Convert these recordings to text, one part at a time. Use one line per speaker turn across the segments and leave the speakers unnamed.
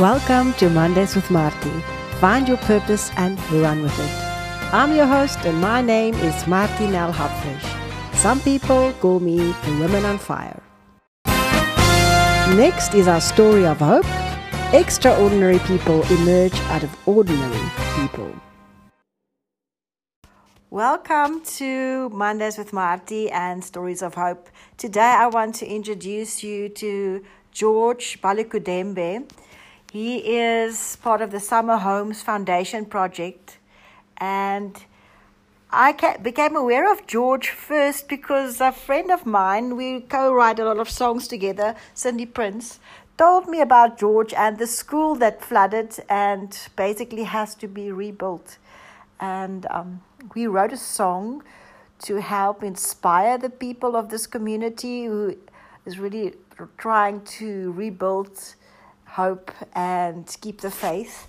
Welcome to Mondays with Marty. Find your purpose and run with it. I'm your host, and my name is Marty Nell Hopfish. Some people call me the Woman on Fire. Next is our story of hope. Extraordinary people emerge out of ordinary people. Welcome to Mondays with Marty and Stories of Hope. Today I want to introduce you to George Balukudembe. He is part of the Summer Holmes Foundation project and I became aware of George first because a friend of mine, we co write a lot of songs together, Cindy Prince, told me about George and the school that flooded and basically has to be rebuilt. And um, we wrote a song to help inspire the people of this community who is really trying to rebuild hope and keep the faith.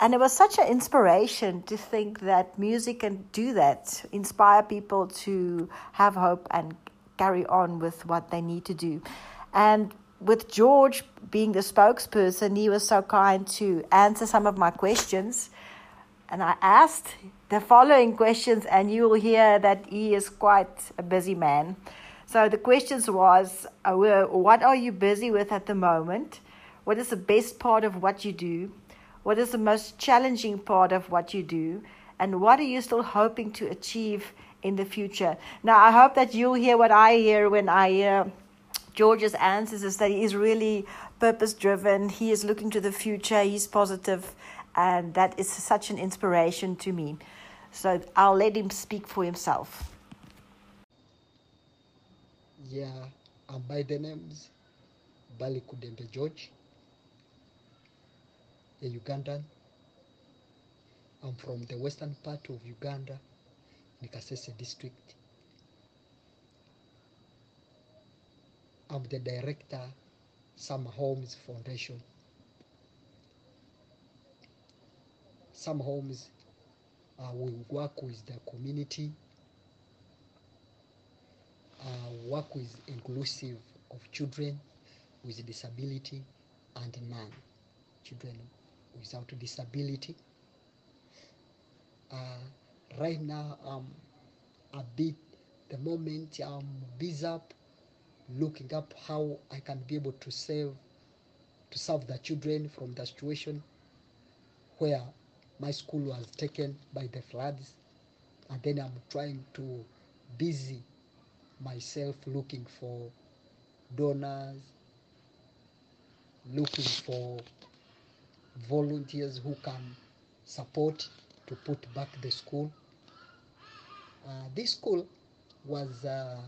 And it was such an inspiration to think that music can do that, inspire people to have hope and carry on with what they need to do. And with George being the spokesperson, he was so kind to answer some of my questions. And I asked the following questions, and you will hear that he is quite a busy man. So the questions was, uh, what are you busy with at the moment? What is the best part of what you do? What is the most challenging part of what you do? And what are you still hoping to achieve in the future? Now, I hope that you'll hear what I hear when I hear George's answers is that he is really purpose driven. He is looking to the future. He's positive, and that is such an inspiration to me. So I'll let him speak for himself.
Yeah, I'm by the names Balukudembe George, a Ugandan. I'm from the western part of Uganda, in Kasese district. I'm the director, Summer Holmes Foundation. Summer Holmes, uh, we work with the community, uh, work with inclusive of children with disability and non children without disability. Uh, right now, I'm a bit, the moment I'm busy up looking up how I can be able to save, to serve the children from the situation where my school was taken by the floods, and then I'm trying to busy myself looking for donors, looking for volunteers who can support to put back the school. Uh, this school was uh,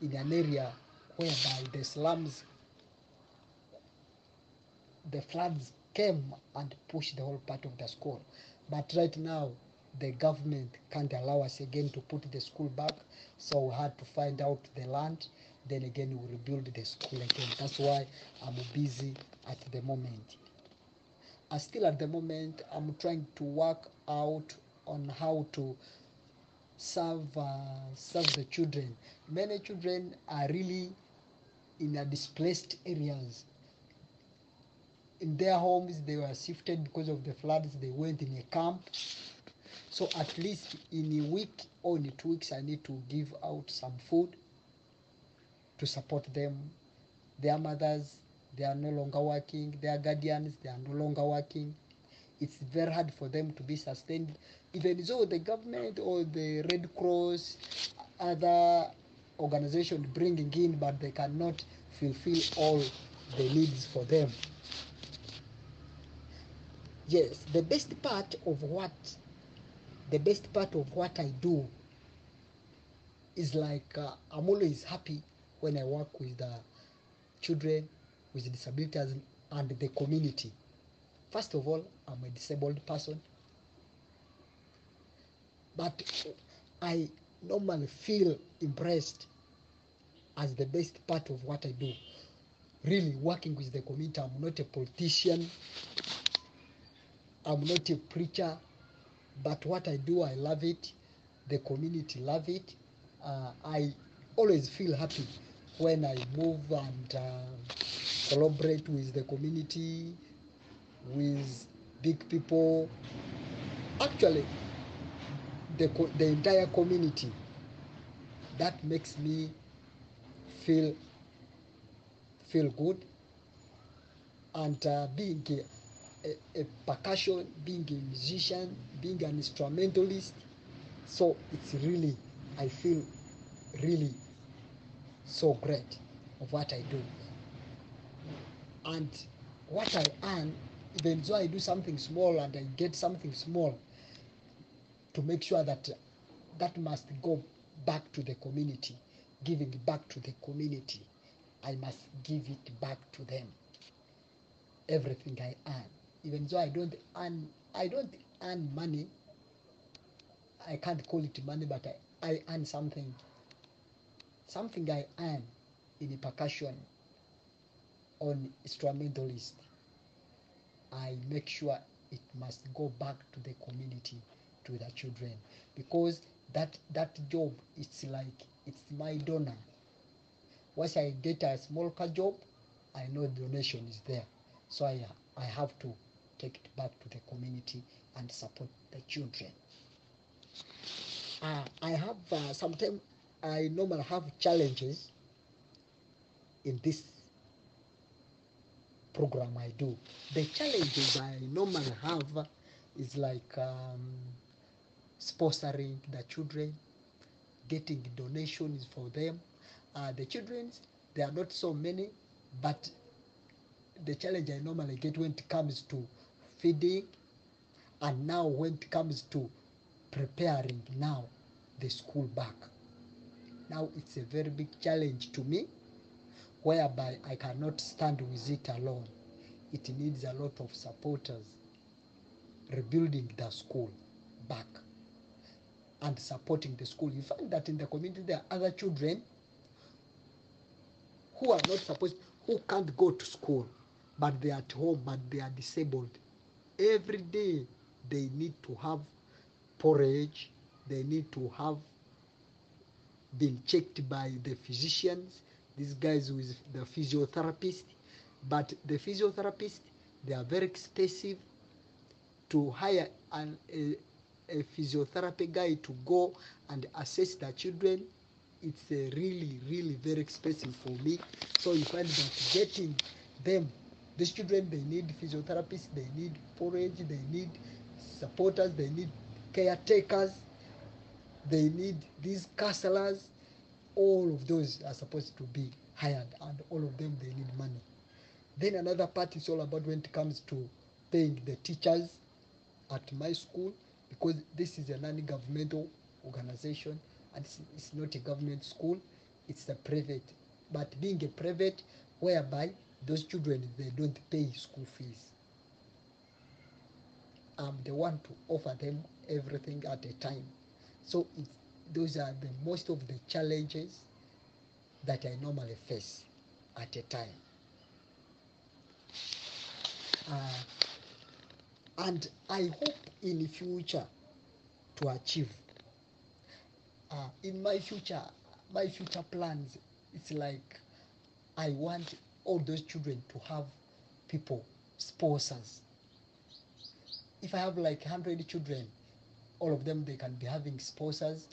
in an area whereby the slums, the floods came and pushed the whole part of the school. But right now, the government can't allow us again to put the school back, so we had to find out the land. Then again, we rebuild the school again. That's why I'm busy at the moment. Uh, still at the moment, I'm trying to work out on how to serve uh, serve the children. Many children are really in a displaced areas. In their homes, they were shifted because of the floods. They went in a camp. So at least in a week or in two weeks, I need to give out some food to support them. Their mothers, they are no longer working. Their guardians, they are no longer working. It's very hard for them to be sustained. Even though the government or the Red Cross, other organization bringing in, but they cannot fulfill all the needs for them. Yes, the best part of what the best part of what I do is like uh, I'm always happy when I work with the children with disabilities and the community. First of all, I'm a disabled person, but I normally feel impressed as the best part of what I do. Really working with the community. I'm not a politician. I'm not a preacher, but what I do, I love it. The community love it. Uh, I always feel happy when I move and uh, collaborate with the community, with big people. Actually, the, the entire community. That makes me feel feel good. And uh, being a, a, a percussion, being a musician, being an instrumentalist, so it's really I feel really so great of what I do. And what I earn, even though I do something small and I get something small, to make sure that that must go back to the community, giving back to the community. I must give it back to them. Everything I earn, even though I don't earn, I don't earn money. I can't call it money, but I, I earn something. Something I earn in percussion on instrumentalist. I make sure it must go back to the community, to the children, because that that job it's like it's my donor. Once I get a small job, I know donation is there, so I I have to take it back to the community and support the children. Uh, I have uh, sometimes I normally have challenges in this program I do. The challenges I normally have is like um, sponsoring the children, getting donations for them. Uh, the children, they are not so many, but the challenge I normally get when it comes to feeding, and now when it comes to preparing now the school back. Now it's a very big challenge to me whereby I cannot stand with it alone. It needs a lot of supporters rebuilding the school back and supporting the school. You find that in the community there are other children who are not supposed, who can't go to school, but they are at home, but they are disabled. Every day they need to have porridge, they need to have been checked by the physicians, these guys with the physiotherapist. But the physiotherapist, they are very expensive to hire an, a, a physiotherapy guy to go and assess the children. It's a really, really very expensive for me. So you find that getting them, these children, they need physiotherapists, they need forage, they need supporters, they need caretakers, they need these counselors. All of those are supposed to be hired, and all of them they need money. Then another part is all about when it comes to paying the teachers at my school, because this is a non-governmental organization and it's, not a government school, it's a private. But being a private, whereby those children they don't pay school fees. I'm the one to offer them everything at a time. So it's, those are the most of the challenges that I normally face at a time. Uh, and I hope in the future to achieve. Uh, in my future, my future plans, it's like I want all those children to have people, sponsors. If I have like 100 children, all of them they can be having sponsors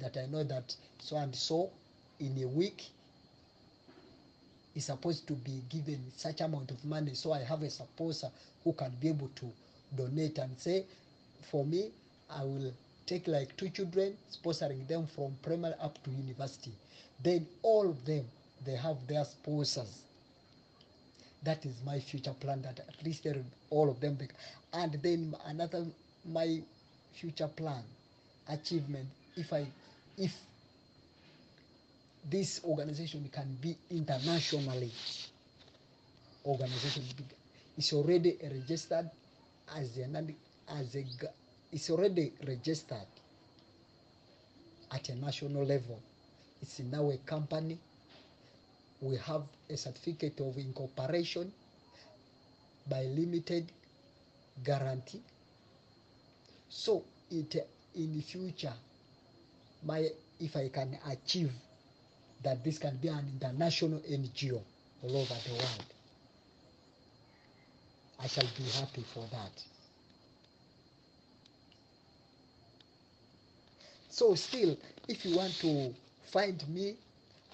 that I know that so and so in a week is supposed to be given such amount of money. So I have a sponsor who can be able to donate and say, for me, I will take like two children, sponsoring them from primary up to university. Then all of them, they have their sponsors. That is my future plan. That at least all of them, and then another my future plan, achievement. If I, if this organization can be internationally organization it's already registered as a as a it's already registered at a national level. It's now a company. We have a certificate of incorporation by limited guarantee. So it in the future my if i can achieve that this can be an international ngo all over the world I shall be happy for that. So still, if you want to find me,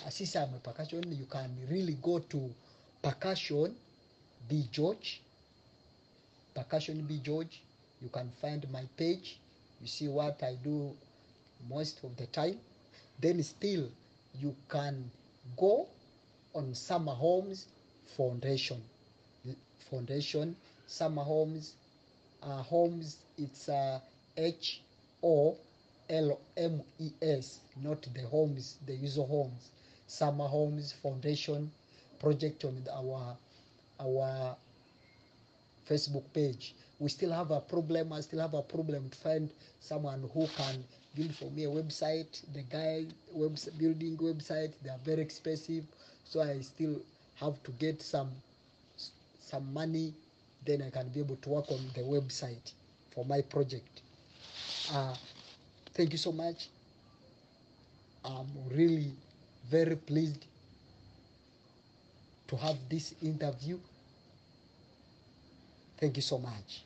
uh, since I'm a percussion, you can really go to percussion B George. Percussion B George. You can find my page. You see what I do most of the time. Then still, you can go on Summer Holmes Foundation. Foundation, Summer Holmes, uh, Holmes. It's uh, H O L M E S, not the homes, the user homes. Summer Holmes Foundation project on our our Facebook page. We still have a problem. I still have a problem to find someone who can build for me a website. The guy webs building website they are very expensive, so I still have to get some some money. Then I can be able to work on the website for my project. Uh, thank you so much. I'm really very pleased to have this interview. Thank you so much.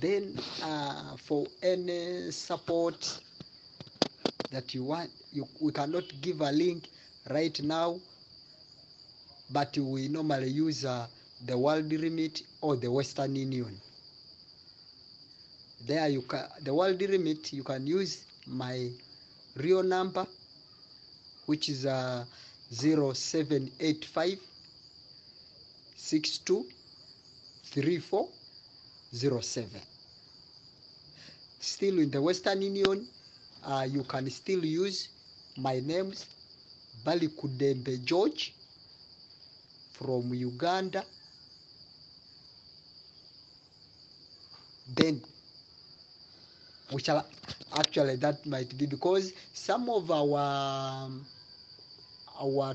Then, uh, for any support that you want, you, we cannot give a link right now, but we normally use uh, the World Remit or the Western Union. There you can the World Remit you can use my real number, which is uh, 0785 62 3407. Still in the Western Union, uh, you can still use my names Balikudembe George from Uganda. Then which are actually that might be because some of our um, our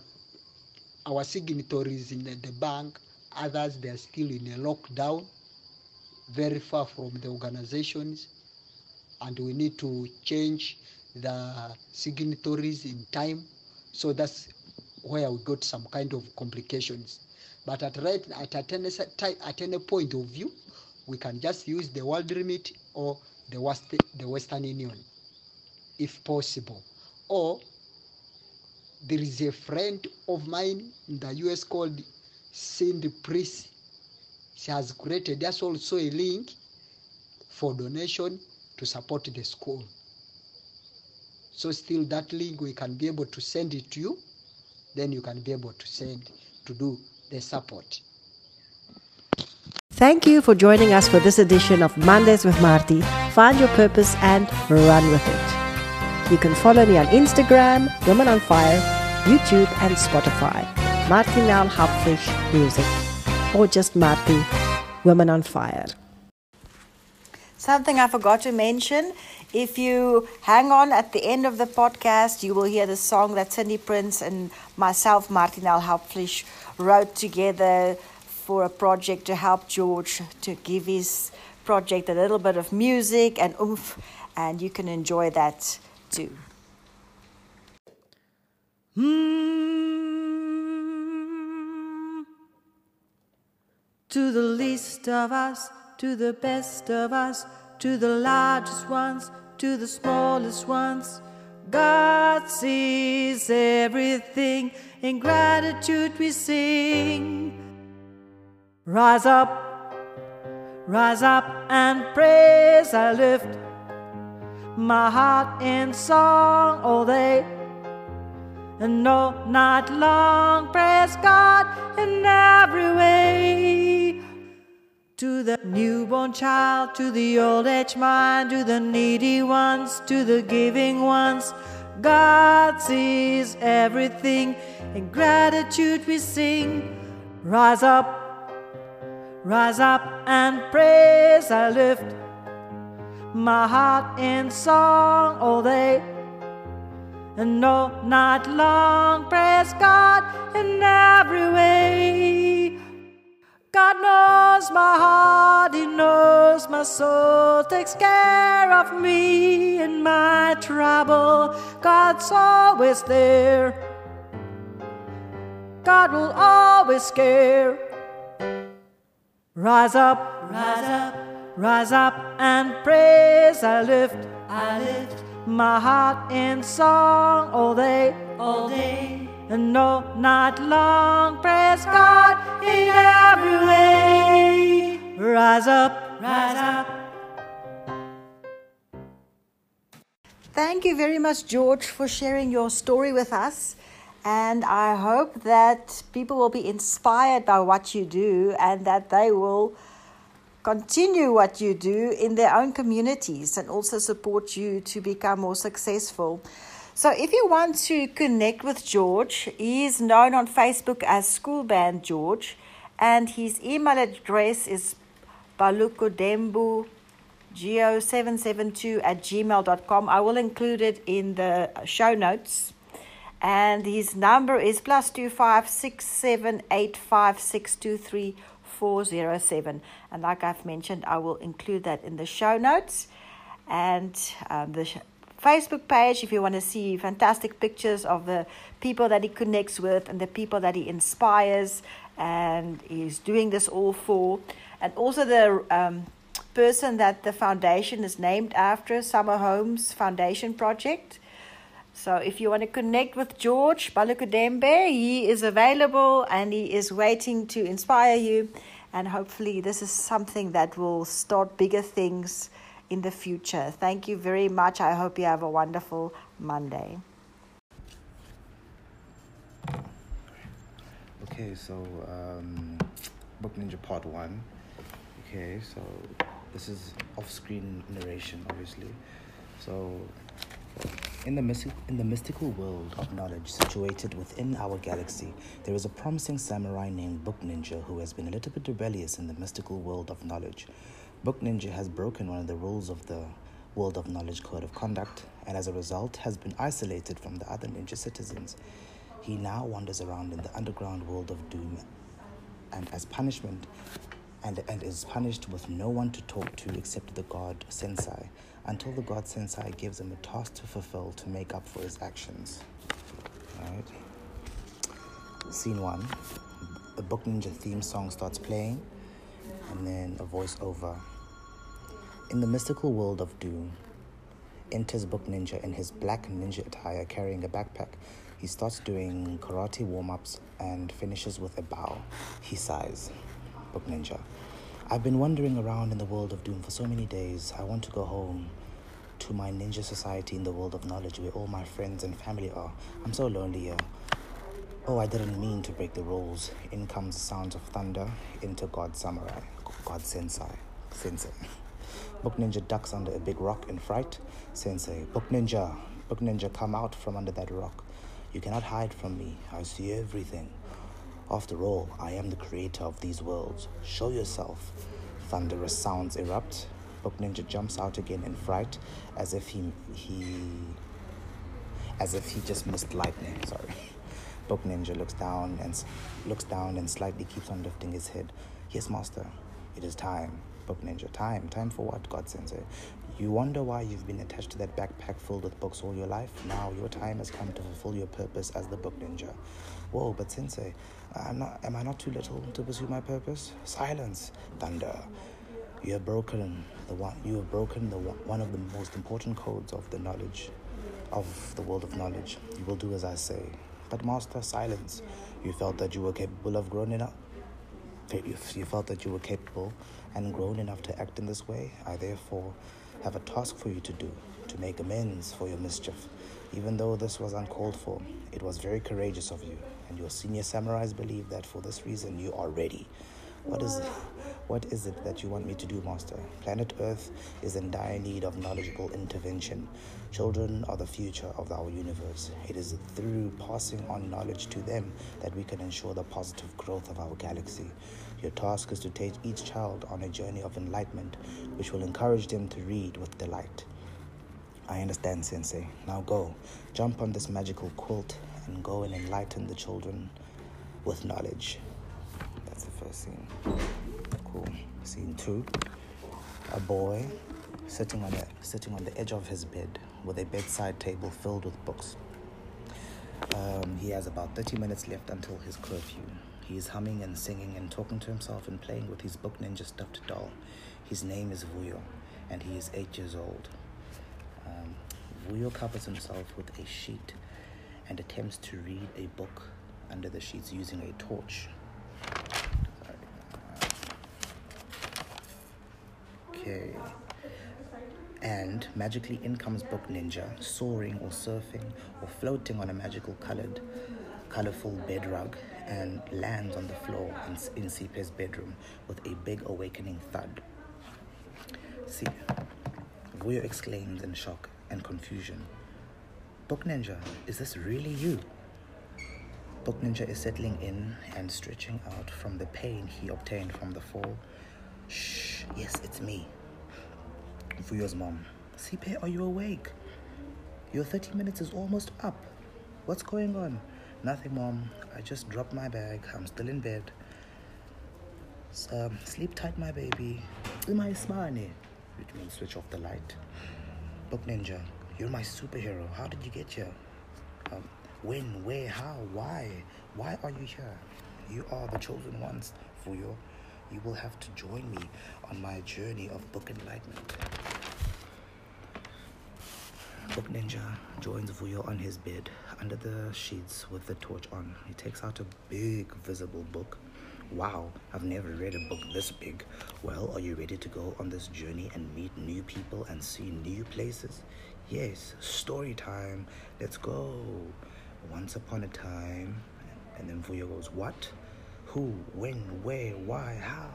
our signatories in the, the bank others they are still in a lockdown very far from the organizations and we need to change the signatories in time so that's where we got some kind of complications but at right at, at any at any point of view we can just use the world remit or the, West, the Western Union, if possible. Or there is a friend of mine in the US called Cindy Priest. She has created There's also a link for donation to support the school. So still that link we can be able to send it to you, then you can be able to send to do the support.
Thank you for joining us for this edition of Mondays with Marty. Find your purpose and run with it. You can follow me on Instagram, Women on Fire, YouTube, and Spotify. Marty Nell Hauptfish Music. Or just Marty, Women on Fire. Something I forgot to mention if you hang on at the end of the podcast, you will hear the song that Cindy Prince and myself, Martinel Hauptfish, wrote together for a project to help George to give his project a little bit of music and oomph, and you can enjoy that too. Mm. To the least of us, to the best of us, to the largest ones, to the smallest ones. God sees everything, in gratitude we sing. Rise up, rise up and praise. I lift my heart in song all day and all night long. Praise God in every way. To the newborn child, to the old age mind, to the needy ones, to the giving ones. God sees everything. In gratitude we sing. Rise up Rise up and praise, I lift my heart in song all day and all night long. Praise God in every way. God knows my heart, He knows my soul, takes care of me in my trouble. God's always there God will always care. Rise up, rise up, rise up and praise. I lift, I lift my heart in song all day, all day, and no, not long. Praise God in every way. Rise up, rise up. Thank you very much, George, for sharing your story with us. And I hope that people will be inspired by what you do and that they will continue what you do in their own communities and also support you to become more successful. So, if you want to connect with George, he is known on Facebook as School Band George, and his email address is balukodembu geo772 at gmail.com. I will include it in the show notes. And his number is plus two five six seven eight five six two three four zero seven. And like I've mentioned, I will include that in the show notes and um, the Facebook page if you want to see fantastic pictures of the people that he connects with and the people that he inspires and he's doing this all for. And also the um, person that the foundation is named after, Summer Holmes Foundation Project. So if you want to connect with George Balukudembe, he is available and he is waiting to inspire you. And hopefully, this is something that will start bigger things in the future. Thank you very much. I hope you have a wonderful Monday.
Okay, so um, Book Ninja Part 1. Okay, so this is off screen narration, obviously. So, in the, mystic, in the mystical world of knowledge situated within our galaxy, there is a promising samurai named Book Ninja who has been a little bit rebellious in the mystical world of knowledge. Book Ninja has broken one of the rules of the World of Knowledge Code of Conduct and as a result has been isolated from the other ninja citizens. He now wanders around in the underground world of doom and as punishment and, and is punished with no one to talk to except the god Sensei until the god Sensei gives him a task to fulfill to make up for his actions. Alright. Scene one. The Book Ninja theme song starts playing and then a voiceover. In the mystical world of Doom, enters Book Ninja in his black ninja attire carrying a backpack. He starts doing karate warm ups and finishes with a bow. He sighs. Book Ninja. I've been wandering around in the world of Doom for so many days. I want to go home to my ninja society in the world of knowledge where all my friends and family are. I'm so lonely here. Oh, I didn't mean to break the rules. In comes the sounds of thunder into God Samurai, God Sensei, Sensei. Book Ninja ducks under a big rock in fright. Sensei, Book Ninja, Book Ninja, come out from under that rock. You cannot hide from me. I see everything. After all, I am the creator of these worlds. Show yourself. Thunderous sounds erupt. Book Ninja jumps out again in fright, as if he he as if he just missed lightning. Sorry. Book Ninja looks down and looks down and slightly keeps on lifting his head. Yes, master. It is time. Book Ninja, time. Time for what, God Sensei? You wonder why you've been attached to that backpack filled with books all your life? Now your time has come to fulfill your purpose as the Book Ninja. Whoa, but Sensei, I'm not, am I not too little to pursue my purpose? Silence, thunder. You have broken the one. You have broken the one of the most important codes of the knowledge, of the world of knowledge. You will do as I say. But master, silence. You felt that you were capable of growing up. You felt that you were capable and grown enough to act in this way. I therefore have a task for you to do to make amends for your mischief. Even though this was uncalled for, it was very courageous of you, and your senior samurais believe that for this reason you are ready. What is what is it that you want me to do, Master? Planet Earth is in dire need of knowledgeable intervention. Children are the future of our universe. It is through passing on knowledge to them that we can ensure the positive growth of our galaxy. Your task is to take each child on a journey of enlightenment, which will encourage them to read with delight. I understand, Sensei. Now go, jump on this magical quilt, and go and enlighten the children with knowledge. The first scene. Cool. Scene two. A boy sitting on a sitting on the edge of his bed with a bedside table filled with books. Um, he has about 30 minutes left until his curfew. He is humming and singing and talking to himself and playing with his book ninja stuffed doll. His name is Vuyo, and he is eight years old. Um, Vuyo covers himself with a sheet and attempts to read a book under the sheets using a torch. Okay. And magically in comes Book Ninja, soaring or surfing or floating on a magical colored, colorful bed rug and lands on the floor in, in Sipho's bedroom with a big awakening thud. See, Vuyo exclaims in shock and confusion. Book Ninja, is this really you? Book Ninja is settling in and stretching out from the pain he obtained from the fall. Shh, yes, it's me. Vuyo's mom. Sipho, are you awake? Your 30 minutes is almost up. What's going on? Nothing, mom. I just dropped my bag. I'm still in bed. So, sleep tight, my baby. My smani, which means switch off the light. Book Ninja, you're my superhero. How did you get here? Um, when, where, how, why? Why are you here? You are the chosen ones, Vuyo. You will have to join me on my journey of book enlightenment. Book Ninja joins Vuyo on his bed under the sheets with the torch on. He takes out a big visible book. Wow, I've never read a book this big. Well, are you ready to go on this journey and meet new people and see new places? Yes, story time. Let's go. Once upon a time. And then Vuyo goes, What? Who? When? Where? Why? How?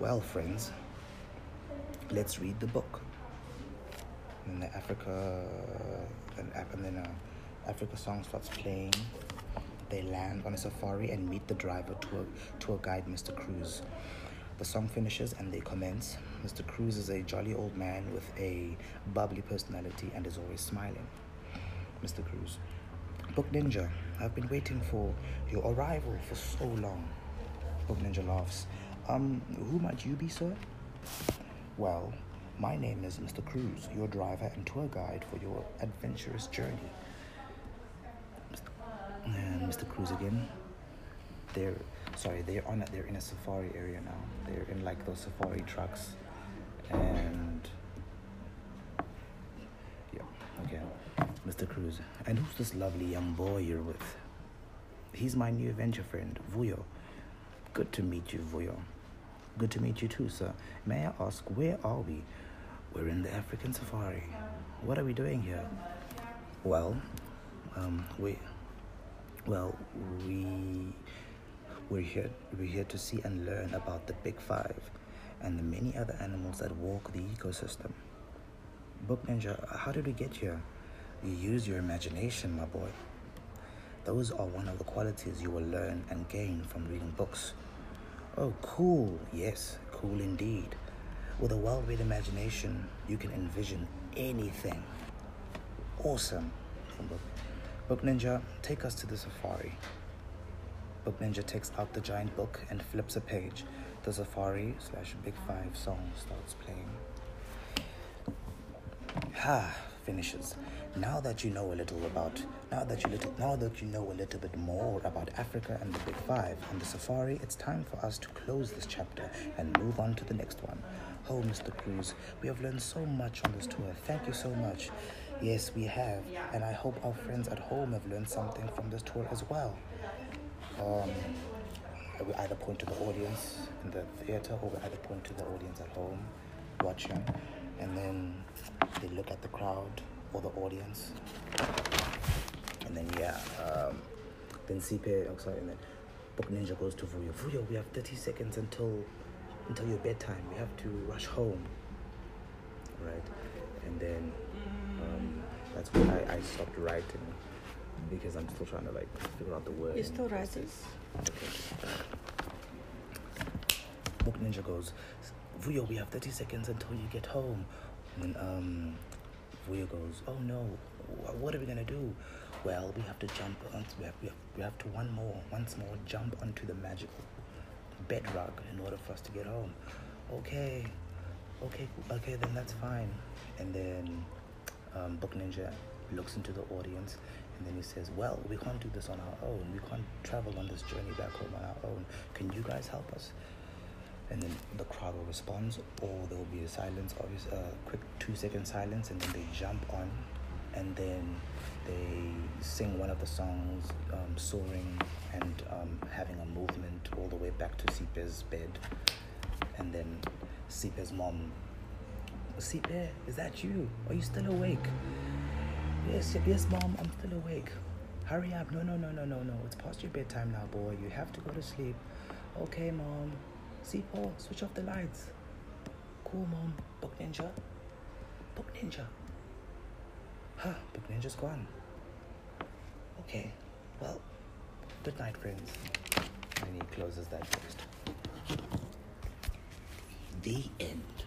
Well, friends, let's read the book. And then the Africa, and, and then uh, Africa song starts playing. They land on a safari and meet the driver, tour, tour guide Mr. Cruz. The song finishes and they commence. Mr. Cruz is a jolly old man with a bubbly personality and is always smiling. Mr. Cruz. Book Ninja, I've been waiting for your arrival for so long. Book Ninja laughs. Um, who might you be, sir? Well, my name is Mr. Cruz, your driver and tour guide for your adventurous journey. And Mr. Cruz again. They're sorry, they're on they're in a safari area now. They're in like those safari trucks and yeah, okay. And who's this lovely young boy you're with? He's my new adventure friend, Vuyo. Good to meet you, Vuyo. Good to meet you too, sir. May I ask, where are we? We're in the African safari. What are we doing here? Well, um, we, well, we, we're here, we're here to see and learn about the Big Five and the many other animals that walk the ecosystem. Book Ninja, how did we get here? You use your imagination, my boy. Those are one of the qualities you will learn and gain from reading books. Oh, cool. Yes, cool indeed. With a well read imagination, you can envision anything. Awesome. Book. Ninja, take us to the safari. Book Ninja takes out the giant book and flips a page. The safari slash Big Five song starts playing. Ha, finishes. Now that you know a little about, now that you little, now that you know a little bit more about Africa and the Big Five and the safari, it's time for us to close this chapter and move on to the next one. Oh, Mr. Cruz, we have learned so much on this tour. Thank you so much. Yes, we have, and I hope our friends at home have learned something from this tour as well. Um, we either point to the audience in the theater or we either point to the audience at home watching, and then they look at the crowd or the audience. And then yeah, um, then Sipho, oh sorry, and then Book Ninja goes to Vuyo. Vuyo, we have 30 seconds until until your bedtime. We have to rush home, right? And then um, that's when I, I stopped writing because I'm still trying to like figure out the words.
You're still writing?
Okay. Book Ninja goes, Vuyo, we have 30 seconds until you get home. And um, Vuyo goes, oh no, what are we gonna do? Well, we have to jump, on, we, have, we, have, we have to one more, once more, jump onto the magical bedrock in order for us to get home. Okay, okay, okay, then that's fine. And then um, Book Ninja looks into the audience and then he says, Well, we can't do this on our own. We can't travel on this journey back home on our own. Can you guys help us? And then the crowd will respond, or there will be a silence, obvious, a uh, quick two second silence, and then they jump on, and then they sing one of the songs, um, soaring and um, having a movement all the way back to Sipho's bed, and then Sipho's mom, Sipe, is that you? Are you still awake? Yes, yes, mom, I'm still awake. Hurry up. No, no, no, no, no, no. It's past your bedtime now, boy. You have to go to sleep. Okay, mom. Sipho, switch off the lights. Cool, mom. Book Ninja. Book Ninja. Huh, Book Ninja's gone. Okay, well, good night, friends. And he closes that post. The end.